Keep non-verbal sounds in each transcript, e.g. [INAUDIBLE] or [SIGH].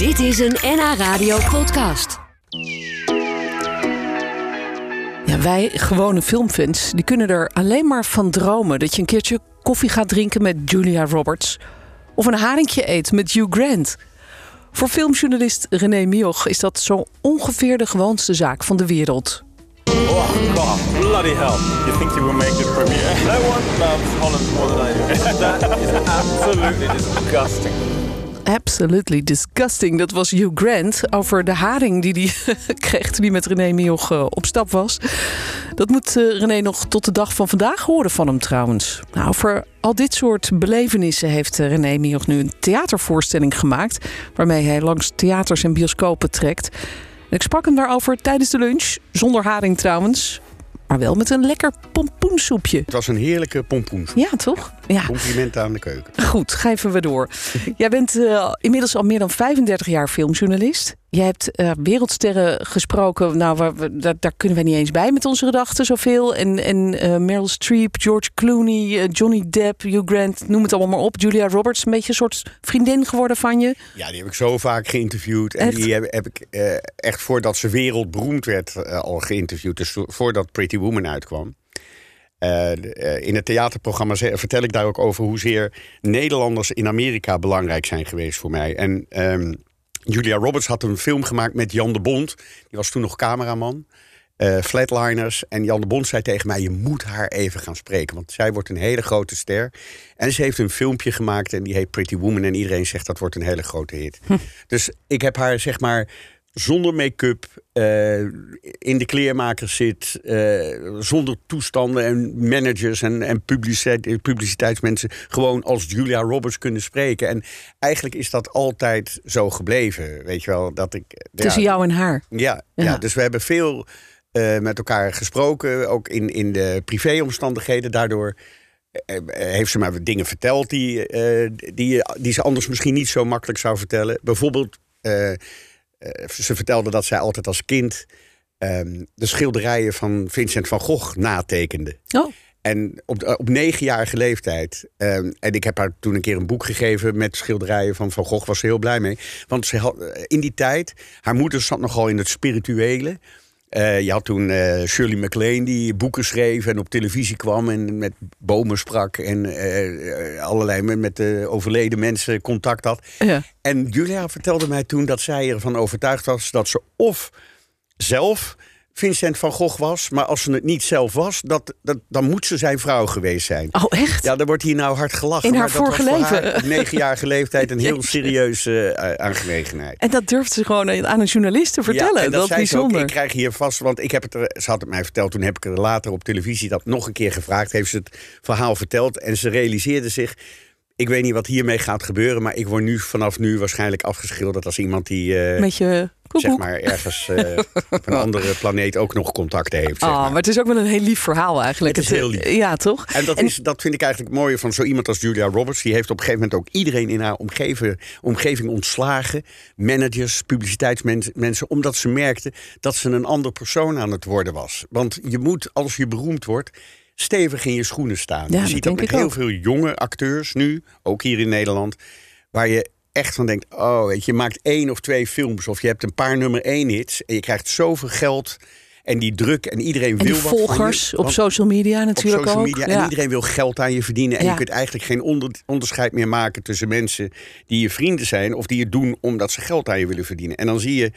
Dit is een NH Radio podcast. Ja, wij gewone filmfans die kunnen er alleen maar van dromen dat je een keertje koffie gaat drinken met Julia Roberts of een haringje eet met Hugh Grant. Voor filmjournalist René Mioch is dat zo ongeveer de gewoonste zaak van de wereld. Oh god, bloody hell. You think you will make the premiere? No one loves Holland more than I do. That is absolutely disgusting. Absolutely disgusting. Dat was Hugh Grant over de haring die hij [LAUGHS] kreeg toen met René Mioch eh, op stap was. Dat moet eh, René nog tot de dag van vandaag horen van hem trouwens. Nou, al dit soort belevenissen heeft eh, René Mioch nu een theatervoorstelling gemaakt... waarmee hij langs theaters en bioscopen trekt. Ik sprak hem daarover tijdens de lunch, zonder haring trouwens... maar wel met een lekker pompoensoepje. Het was een heerlijke pompoen. Ja, toch? Ja. Complimenten aan de keuken. Goed, geven we door. Jij bent eh, inmiddels al meer dan 35 jaar filmjournalist. Jij hebt eh, wereldsterren gesproken. Nou, waar we, daar, daar kunnen we niet eens bij met onze gedachten zoveel. En, en eh, Meryl Streep, George Clooney, eh, Johnny Depp, Hugh Grant, noem het allemaal maar op. Julia Roberts, een beetje een soort vriendin geworden van je. Ja, die heb ik zo vaak geïnterviewd. En Echt? die heb, heb ik echt voordat ze wereldberoemd werd al geïnterviewd. Dus vo- voordat Pretty Woman uitkwam. In het theaterprogramma vertel ik daar ook over hoezeer Nederlanders in Amerika belangrijk zijn geweest voor mij. En ehm, Julia Roberts had een film gemaakt met Jan de Bond. Die was toen nog cameraman. eh, Flatliners. En Jan de Bond zei tegen mij: Je moet haar even gaan spreken. Want zij wordt een hele grote ster. En ze heeft een filmpje gemaakt. En die heet Pretty Woman. En iedereen zegt dat wordt een hele grote hit. [LAUGHS] Dus ik heb haar zeg maar zonder make-up. eh, in de kleermaker zit. eh, zonder toestanden en managers en, en publiciteit, publiciteitsmensen. Gewoon als Julia Roberts kunnen spreken. En eigenlijk is dat altijd zo gebleven. Weet je wel, dat ik. ja, Tussen jou en haar. ja, ja. Ja. dus we hebben veel eh, met elkaar gesproken, ook in, in de privéomstandigheden. Daardoor eh, eh, heeft ze mij wat dingen verteld die, eh, die, die ze anders misschien niet zo makkelijk zou vertellen. Bijvoorbeeld, eh, eh, ze vertelde dat zij altijd als kind ehm, de schilderijen van Vincent van Gogh natekende. Oh, En op, op negenjarige leeftijd. ehm, en ik heb haar toen een keer een boek gegeven met schilderijen van Van Gogh. Was ze heel blij mee. Want ze had, eh, in die tijd, haar moeder zat nogal in het spirituele. Eh, je had toen eh, Shirley MacLaine die boeken schreef en op televisie kwam en met bomen sprak en eh, allerlei met, met de overleden mensen contact had. ja. En Julia vertelde mij toen dat zij ervan overtuigd was dat ze of zelf Vincent van Gogh was, maar als ze het niet zelf was, dat, dat, dan moet ze zijn vrouw geweest zijn. Oh, echt? Ja, daar wordt hier nou hard gelachen. In haar maar dat was vorige voor haar leven. [LAUGHS] negenjarige leeftijd een heel serieuze eh, aangelegenheid. En dat durft ze gewoon aan een journalist te vertellen. Ja, en dat is zei ze ook. bijzonder. ik krijg hier vast, want ik heb het, er- ze had het mij verteld. Toen heb ik er later op televisie dat nog een keer gevraagd. Heeft ze het verhaal verteld en ze realiseerde zich. Ik weet niet wat hiermee gaat gebeuren, maar ik word nu vanaf nu waarschijnlijk afgeschilderd als iemand die eh, Met je koekoek. zeg maar ergens eh, op een andere planeet ook nog contacten heeft. Zeg Ah, maar. maar het is ook wel een heel lief verhaal eigenlijk. Het is heel lief. Ja, toch? En dat, is, dat vind ik eigenlijk het mooie van zo iemand als Julia Roberts. Die heeft op een gegeven moment ook iedereen in haar omgeving, omgeving ontslagen. Managers, publiciteitsmensen. Omdat ze merkte dat ze een ander persoon aan het worden was. Want je moet, als je beroemd wordt, stevig in je schoenen staan. Ja, je ziet dat met heel ook. veel jonge acteurs nu, ook hier in Nederland. Waar je echt van denkt, oh weet je, je maakt één of twee films. Of je hebt een paar nummer één hits. En je krijgt zoveel geld. En die druk en iedereen En wil die wat van je. volgers op social media op natuurlijk social ook. media. Ja. En iedereen wil geld aan je verdienen. En Ja. je kunt eigenlijk geen onder- onderscheid meer maken tussen mensen die je vrienden zijn. of die het doen omdat ze geld aan je willen verdienen. En dan zie je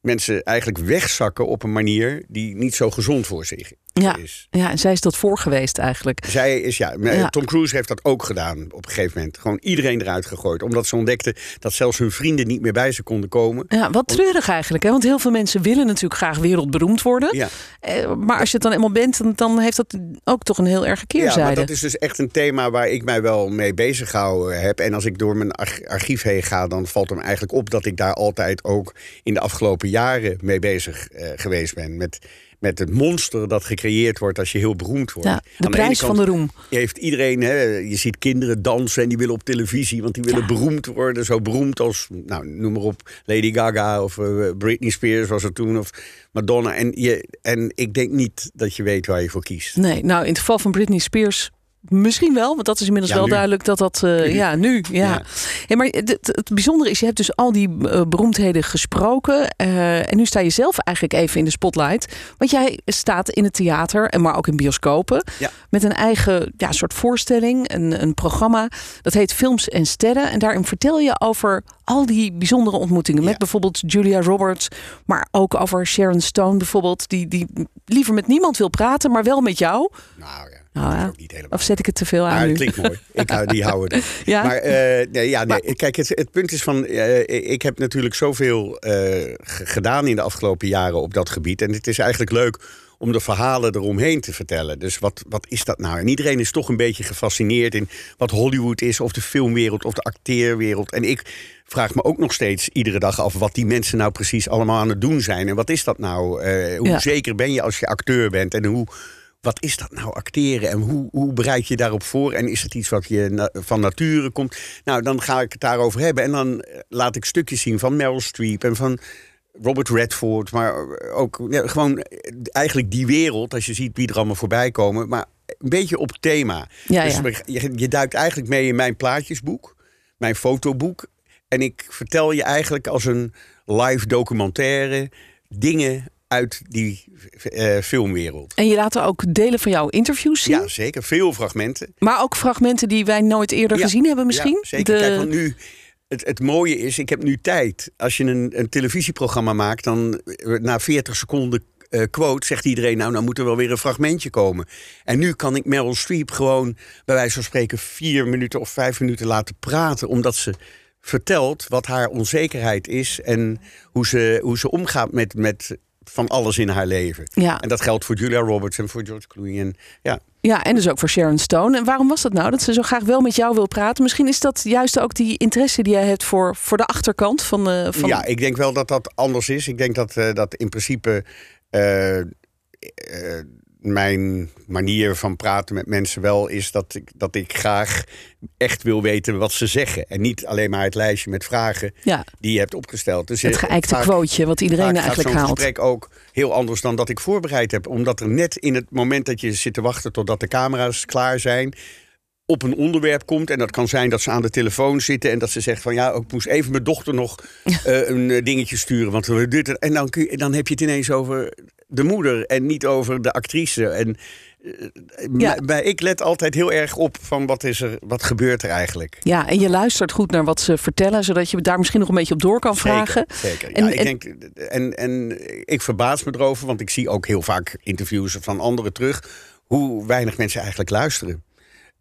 mensen eigenlijk wegzakken op een manier die niet zo gezond voor zich Ja. is. ja, en zij is dat voor geweest eigenlijk. Zij is, ja, Ja. Tom Cruise heeft dat ook gedaan op een gegeven moment. Gewoon iedereen eruit gegooid. Omdat ze ontdekten dat zelfs hun vrienden niet meer bij ze konden komen. Ja, wat treurig eigenlijk. Hè? Want heel veel mensen willen natuurlijk graag wereldberoemd worden. Ja. Eh, Maar als je het dan eenmaal bent, dan, dan heeft dat ook toch een heel erge Ja, keerzijde. maar dat is dus echt een thema waar ik mij wel mee bezig gehouden heb. En als ik door mijn arch- archief heen ga, dan valt het me eigenlijk op dat ik daar altijd ook in de afgelopen jaren mee bezig eh, geweest ben. Met, met het monster dat gecreëerd wordt als je heel beroemd wordt. Ja, de prijs van de roem. Heeft iedereen, hè, je ziet kinderen dansen en die willen op televisie, want die willen Ja. beroemd worden. Zo beroemd als, nou, noem maar op, Lady Gaga of eh, Britney Spears was het toen, of Madonna. En, je, en ik denk niet dat je weet waar je voor kiest. Nee, nou in het geval van Britney Spears misschien wel, want dat is inmiddels Ja, wel nu. duidelijk dat dat... eh, ja, nu. Ja. Ja. Hey, maar het, het- bijzondere is, je hebt dus al die eh, beroemdheden gesproken. eh, en nu sta je zelf eigenlijk even in de spotlight. Want jij staat in het theater, en maar ook in bioscopen. Ja. Met een eigen ja, soort voorstelling, een, een programma. Dat heet Films en Sterren. En daarin vertel je over al die bijzondere ontmoetingen. Met bijvoorbeeld Julia Roberts. Maar ook over Sharon Stone bijvoorbeeld. Die, die liever met niemand wil praten, maar wel met jou. Nou ja, Nou ja. niet helemaal. Of zet ik het te veel aan Maar nu? het klinkt mooi. Ik, hou- die houden. [LAUGHS] Ja? Maar eh, nee, ja, nee. kijk, het, het punt is van... eh, ik heb natuurlijk zoveel eh, gedaan in de afgelopen jaren op dat gebied. En het is eigenlijk leuk om de verhalen eromheen te vertellen. Dus wat, wat is dat nou? En iedereen is toch een beetje gefascineerd in wat Hollywood is... of de filmwereld of de acteerwereld. En ik vraag me ook nog steeds iedere dag af... wat die mensen nou precies allemaal aan het doen zijn. En wat is dat nou? Hoe Ja. zeker ben je als je acteur bent? En hoe... Wat is dat nou, acteren? En hoe, hoe bereid je daarop voor? En is het iets wat je na- van nature komt? Nou, dan ga ik het daarover hebben. En dan eh, laat ik stukjes zien van Meryl Streep en van Robert Redford. Maar ook ja, gewoon eh, eigenlijk die wereld, als je ziet wie er allemaal voorbij komen. Maar een beetje op thema. Ja, dus ja. je, je duikt eigenlijk mee in mijn plaatjesboek, mijn fotoboek. En ik vertel je eigenlijk als een live documentaire dingen uit die eh, filmwereld. En je laat er ook delen van jouw interviews zien. Ja, zeker. Veel fragmenten. Maar ook fragmenten die wij nooit eerder Ja, gezien hebben misschien. Ja, zeker. De- Kijk, want nu, het, het mooie is, ik heb nu tijd. Als je een, een televisieprogramma maakt, dan eh, na 40 seconden eh, quote zegt iedereen... nou, nou moet er wel weer een fragmentje komen. En nu kan ik Meryl Streep gewoon, bij wijze van spreken... vier minuten of vijf minuten laten praten... omdat ze vertelt wat haar onzekerheid is... en hoe ze, hoe ze omgaat met, met van alles in haar leven. Ja. En dat geldt voor Julia Roberts en voor George Clooney. En, ja, ja, en dus ook voor Sharon Stone. En waarom was dat nou? Dat ze zo graag wel met jou wil praten. Misschien is dat juist ook die interesse die jij hebt voor, voor de achterkant van, de van Ja, ik denk wel dat dat anders is. Ik denk dat, eh, dat in principe eh, eh, mijn manier van praten met mensen wel is dat ik, dat ik graag echt wil weten wat ze zeggen. En niet alleen maar het lijstje met vragen Ja. die je hebt opgesteld. Dus het eh, geëikte quoteje wat iedereen eigenlijk haalt. gesprek ook heel anders dan dat ik voorbereid heb. Omdat er net in het moment dat je zit te wachten totdat de camera's klaar zijn op een onderwerp komt. En dat kan zijn dat ze aan de telefoon zitten en dat ze zegt van ja, ik moest even mijn dochter nog [LAUGHS] eh, een eh, dingetje sturen. Want we dit en dan, kun je, dan heb je het ineens over de moeder en niet over de actrice. En eh, Ja. bij, ik let altijd heel erg op van wat is er, wat gebeurt er eigenlijk. Ja, en je luistert goed naar wat ze vertellen, zodat je daar misschien nog een beetje op door kan vragen. Zeker. En- Ja, ik en- denk, en, en ik verbaas me erover, want ik zie ook heel vaak interviews van anderen terug, hoe weinig mensen eigenlijk luisteren.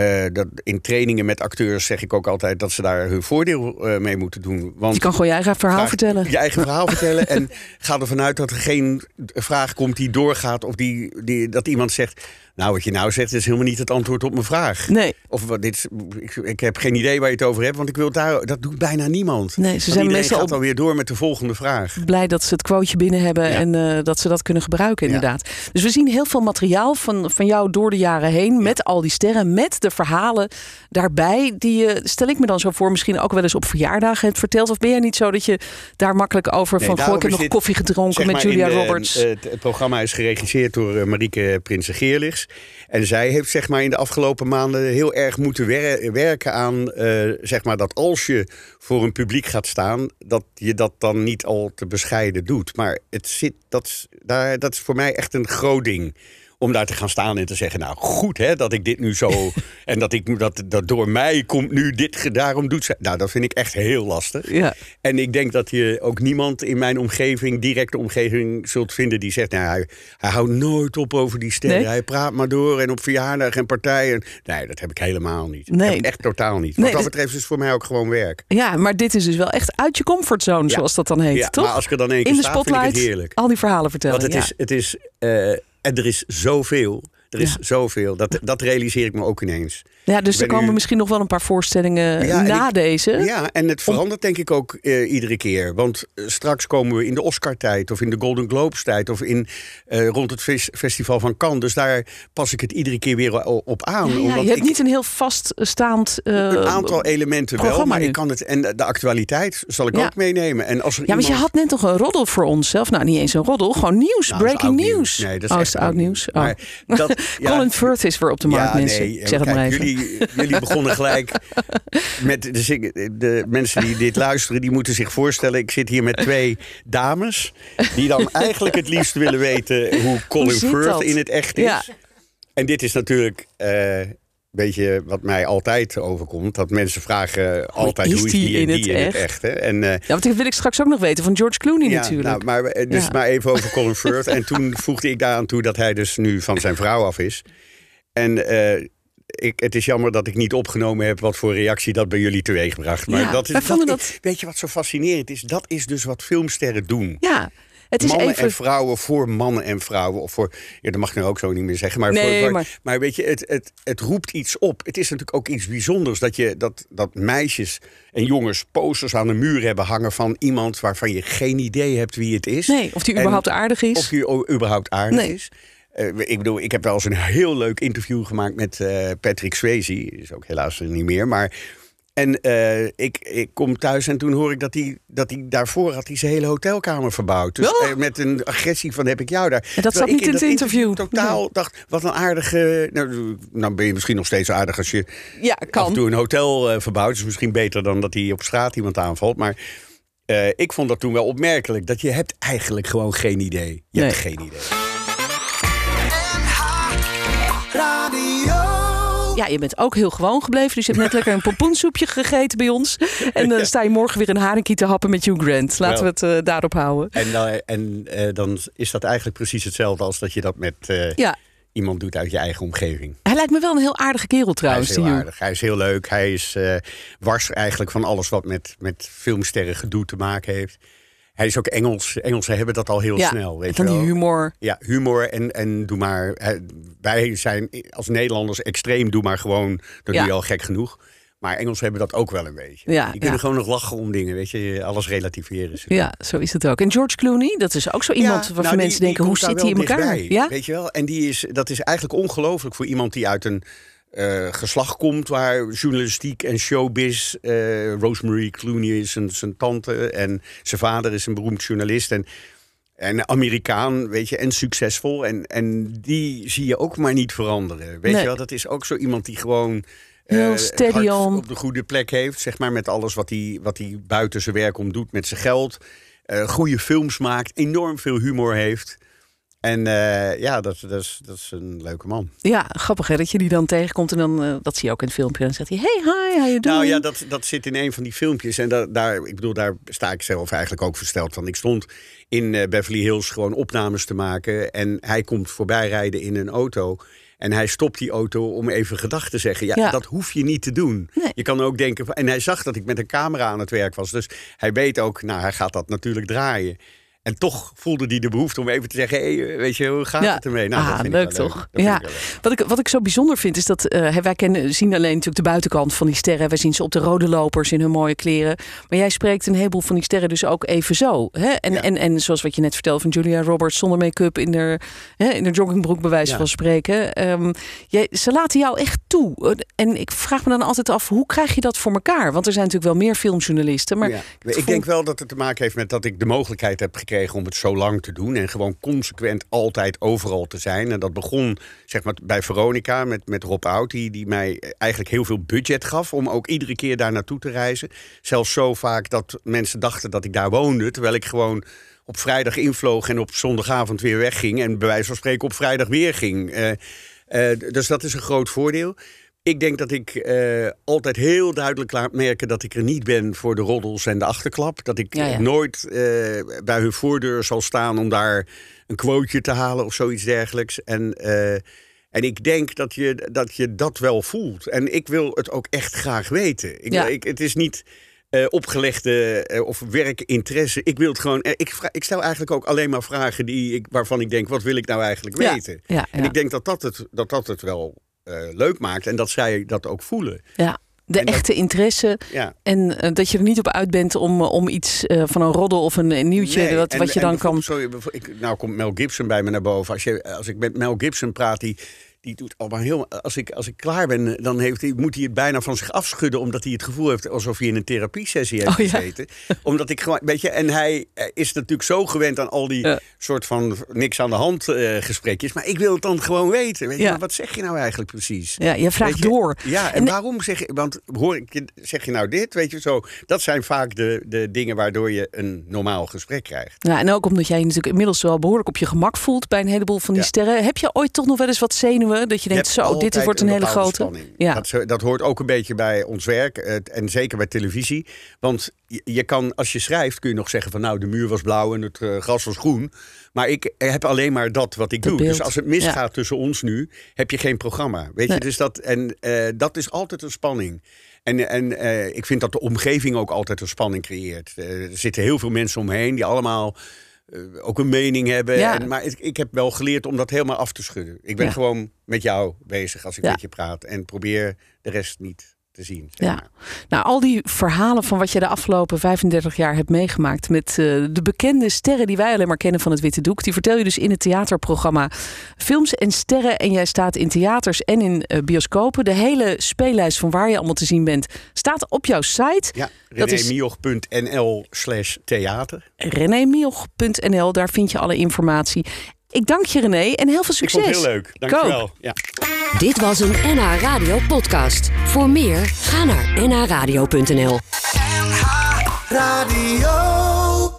Eh, dat in trainingen met acteurs zeg ik ook altijd dat ze daar hun voordeel eh, mee moeten doen. Want Je kan gewoon je eigen verhaal Vraag- vertellen. Je eigen verhaal [LAUGHS] vertellen. En ga ervan uit dat er geen vraag komt die doorgaat. Of die, die, dat iemand zegt. Nou, wat je nou zegt is helemaal niet het antwoord op mijn vraag. Nee. Of wat dit, is- ik, ik heb geen idee waar je het over hebt. Want ik wil daar. Dat doet bijna niemand. Nee, ze zijn meestal gaat alweer door met de volgende vraag. blij dat ze het quoteje binnen hebben Ja. en eh, dat ze dat kunnen gebruiken, Ja. inderdaad. Dus we zien heel veel materiaal van, van jou door de jaren heen, met al die sterren, met de verhalen daarbij. Die je, stel ik me dan zo voor, misschien ook wel eens op verjaardagen hebt verteld. Of ben jij niet zo dat je daar makkelijk over Nee, van, goh, ik heb nog koffie gedronken Zeg met Julia de- Roberts. eh, Het, het programma is geregisseerd door eh, Marieke Prinsen Geerlichs. En zij heeft zeg maar, in de afgelopen maanden heel erg moeten wer- werken aan eh, zeg maar, dat als je voor een publiek gaat staan, dat je dat dan niet al te bescheiden doet. Maar het zit, dat, daar, dat is voor mij echt een groot ding. Om daar te gaan staan en te zeggen, nou goed hè, dat ik dit nu zo... [LAUGHS] en dat, ik, dat, dat door mij komt nu dit, daarom doet zij... Nou, dat vind ik echt heel lastig. ja. En ik denk dat je ook niemand in mijn omgeving, directe omgeving, zult vinden die zegt: nou, hij, hij houdt nooit op over die sterren. Nee? Hij praat maar door en op verjaardag en partijen. Nee, dat heb ik helemaal niet. Nee. echt totaal niet. Nee, Wat dat dit- betreft is het voor mij ook gewoon werk. ja, maar dit is dus wel echt uit je comfortzone, Ja. zoals dat dan heet, Ja, toch? maar als ik er dan één keer In de sta, vind ik het spotlight, heerlijk. al die verhalen vertellen. Want het ja. is, het is eh, en er is zoveel. Er is Ja. zoveel. Dat, dat realiseer ik me ook ineens. ja, dus er komen nu- misschien nog wel een paar voorstellingen Ja, na ik- deze. Ja, en het verandert denk ik ook eh, iedere keer. Want eh, straks komen we in de Oscar-tijd of in de Golden Globes-tijd... of in, eh, rond het fes- festival van Cannes. Dus daar pas ik het iedere keer weer op aan. Ja, omdat je hebt ik- niet een heel vaststaand een aantal elementen wel, maar nu. ik kan het... En de actualiteit zal ik ook meenemen. En als er Ja, want je had net nog een roddel voor ons zelf. Nou, niet eens een roddel, gewoon nieuws, Nou, breaking news. Nee, dat is oh, is oud nieuws? Oh. Maar dat, Ja, Colin Firth is weer op de markt, mensen. nee, zeg het kijk, maar even. Jullie, jullie begonnen gelijk [LAUGHS] met de, de mensen die dit luisteren, die moeten zich voorstellen. Ik zit hier met twee dames die dan [LAUGHS] eigenlijk het liefst willen weten hoe Colin Firth dat? in het echt is. Ja. En dit is natuurlijk eh, beetje wat mij altijd overkomt. Dat mensen vragen altijd is hoe is die die, in die het in het echt? hè? En, eh, Ja, want dat wil ik straks ook nog weten van George Clooney ja, natuurlijk. Nou, maar, eh, dus Ja. maar even over Colin Firth. en toen [LAUGHS] voegde ik daaraan toe dat hij dus nu van zijn vrouw af is. En eh, ik, het is jammer dat ik niet opgenomen heb wat voor reactie dat bij jullie teweegbracht. Maar Ja, dat is, dat weet je wat zo fascinerend is? Dat is dus wat filmsterren doen. ja, het is mannen even... en vrouwen voor mannen en vrouwen. Of voor, ja, dat mag ik nu ook zo niet meer zeggen. Maar, Nee, voor, maar- maar weet je, het, het, het roept iets op. Het is natuurlijk ook iets bijzonders dat, je, dat, dat meisjes en jongens posters aan de muur hebben hangen van iemand waarvan je geen idee hebt wie het is. Nee, of die En überhaupt aardig is. Of die überhaupt aardig Nee. is. Eh, ik bedoel, ik heb wel eens een heel leuk interview gemaakt met eh, Patrick Swayze. Is ook helaas er niet meer. Maar, en eh, ik, ik kom thuis en toen hoor ik dat hij dat hij daarvoor had hij zijn hele hotelkamer verbouwd. Dus Oh. eh, met een agressie van heb ik jou daar. En dat zat niet ik in het dat interview. Totaal dacht, wat een aardige... Nou, nou ben je misschien nog steeds aardig als je Ja, af en kan. toe een hotel eh, verbouwt. is misschien beter dan dat hij op straat iemand aanvalt. Maar ik vond dat toen wel opmerkelijk. Dat je hebt eigenlijk gewoon geen idee. Je hebt Nee. geen idee. Ja, je bent ook heel gewoon gebleven. Dus je hebt net lekker een pompoensoepje gegeten bij ons. En dan sta je morgen weer een haringkie te happen met Hugh Grant. Laten we het eh, daarop houden. En, dan, en eh, dan is dat eigenlijk precies hetzelfde als dat je dat met eh, Ja, iemand doet uit je eigen omgeving. hij lijkt me wel een heel aardige kerel Hij trouwens, is die heel aardig. Hij is heel leuk. Hij is wars eigenlijk van alles wat met, met filmsterren gedoe te maken heeft. Hij is ook Engels. Engelsen hebben dat al heel Ja, snel. Weet van je die humor. Ja, humor en, en doe maar. Wij zijn als Nederlanders extreem, doe maar gewoon. Dat Ja. doe je al gek genoeg. Maar Engelsen hebben dat ook wel een beetje. Ja, Die kunnen gewoon nog lachen om dingen, weet je. Alles relativeren. Ja, zo is het ook. En George Clooney, dat is ook zo iemand waarvan nou, mensen die denken, hoe zit hij in elkaar? dichtbij, Ja? Weet je wel? En die is, dat is eigenlijk ongelooflijk voor iemand die uit een eh, geslacht komt waar journalistiek en showbiz. eh Rosemary Clooney is zijn, zijn tante en zijn vader is een beroemd journalist. En, en Amerikaan, weet je, en succesvol. En, en die zie je ook maar niet veranderen. Weet Nee. je wel, dat is ook zo iemand die gewoon. Heel eh, steady on. op de goede plek heeft, zeg maar, met alles wat hij, wat hij buiten zijn werk om doet met zijn geld. Eh, goede films maakt, enorm veel humor heeft. En eh, ja, dat, dat, is, dat is een leuke man. Ja, grappig hè, dat je die dan tegenkomt en dan, eh, dat zie je ook in het filmpje. En dan zegt hij, hey, hi, how you doing? Nou ja, dat, dat zit in een van die filmpjes. En daar, daar, ik bedoel, daar sta ik zelf eigenlijk ook versteld van. Ik stond in eh, Beverly Hills gewoon opnames te maken. En hij komt voorbij rijden in een auto. En hij stopt die auto om even gedag te zeggen. Ja, Ja. dat hoef je niet te doen. Nee. Je kan ook denken. En hij zag dat ik met een camera aan het werk was. Dus hij weet ook, nou, hij gaat dat natuurlijk draaien. En toch voelde hij de behoefte om even te zeggen: hey, weet je, hoe gaat Ja. het ermee? Nou, ah, dat vind ik leuk wel toch? Vind ja. ik leuk. Wat, ik, wat ik zo bijzonder vind is dat eh, wij kennen, zien alleen natuurlijk de buitenkant van die sterren. Wij zien ze op de rode lopers in hun mooie kleren. Maar jij spreekt een heleboel van die sterren dus ook even zo. Hè? En, Ja. en, en zoals wat je net vertelde van Julia Roberts zonder make-up in de, hè, in de joggingbroek bij wijze Ja. van spreken. Ehm, jij, ze laten jou echt toe. En ik vraag me dan altijd af, hoe krijg je dat voor elkaar? Want er zijn natuurlijk wel meer filmjournalisten. Maar Ik gevoel- denk wel dat het te maken heeft met dat ik de mogelijkheid heb gekregen om het zo lang te doen. En gewoon consequent altijd overal te zijn. En dat begon zeg maar, bij Veronica met, met Rob Oud, die, die mij eigenlijk heel veel budget gaf om ook iedere keer daar naartoe te reizen. Zelfs zo vaak dat mensen dachten dat ik daar woonde, terwijl ik gewoon op vrijdag invloog en op zondagavond weer wegging. En bij wijze van spreken op vrijdag weer ging. Eh, eh, dus dat is een groot voordeel. Ik denk dat ik eh, altijd heel duidelijk laat merken dat ik er niet ben voor de roddels en de achterklap. Dat ik Ja, ja. nooit eh, bij hun voordeur zal staan om daar een quoteje te halen of zoiets dergelijks. En, eh, en ik denk dat je, dat je dat wel voelt. En ik wil het ook echt graag weten. Ik, Ja. ik, het is niet opgelegde of werkinteresse. Ik wil het gewoon. ik, ik stel eigenlijk ook alleen maar vragen die ik, waarvan ik denk: wat wil ik nou eigenlijk Ja, weten? ja, En ik denk dat dat het, dat dat het wel leuk maakt en dat zij dat ook voelen. Ja, de En dat- echte interesse. Ja. En eh, dat je er niet op uit bent om, om iets eh, van een roddel of een, een nieuwtje, Nee, wat, en- wat je dan kan. Sorry, ik, nou komt Mel Gibson bij me naar boven. Als, je, als ik met Mel Gibson praat, die, die doet allemaal heel. Als ik, als ik klaar ben, dan heeft, hij- moet hij het bijna van zich afschudden. Omdat hij het gevoel heeft alsof hij in een therapiesessie heeft Oh, ja. gezeten. Omdat ik gewoon. Weet je, en hij eh, is natuurlijk zo gewend aan al die Ja. soort van niks aan de hand eh, gesprekjes. Maar ik wil het dan gewoon weten. Weet je, Ja. maar wat zeg je nou eigenlijk precies? Ja, je vraagt je? door. Ja, en, En- waarom zeg je. Want hoor ik, je- zeg je nou dit? Weet je zo. Dat zijn vaak de, de dingen waardoor je een normaal gesprek krijgt. Ja, en ook omdat jij je natuurlijk inmiddels wel behoorlijk op je gemak voelt bij een heleboel van die Ja. sterren. Heb je ooit toch nog wel eens wat zenuwen? Dat je denkt, Je hebt zo, dit wordt een, hele grote. spanning. Ja. Dat, dat hoort ook een beetje bij ons werk. eh, en zeker bij televisie. Want je, je kan, als je schrijft, kun je nog zeggen van nou, de muur was blauw en het eh, gras was groen. Maar ik heb alleen maar dat wat ik Dat doe. beeld. Dus als het misgaat tussen ons nu, heb je geen programma. Weet Nee. je, dus dat, en eh, dat is altijd een spanning. En, en eh, ik vind dat de omgeving ook altijd een spanning creëert. Eh, er zitten heel veel mensen omheen die allemaal eh, ook een mening hebben. Ja. En, maar ik, ik heb wel geleerd om dat helemaal af te schudden. Ik ben Ja. gewoon met jou bezig als ik met je praat. En probeer de rest niet te zien. zeg Ja. Nou, al die verhalen van wat je de afgelopen 35 jaar hebt meegemaakt met eh, de bekende sterren die wij alleen maar kennen van het Witte Doek, die vertel je dus in het theaterprogramma Films en Sterren. En jij staat in theaters en in eh, bioscopen. De hele speellijst van waar je allemaal te zien bent staat op jouw site. Ja, renémioch.nl slash theater. renémioch.nl, daar vind je alle informatie. Ik dank je René en heel veel Ik succes. vond het heel leuk. Dankjewel. Go. Ja. Dit was een NH Radio podcast. Voor meer, ga naar nhradio.nl. NH Radio.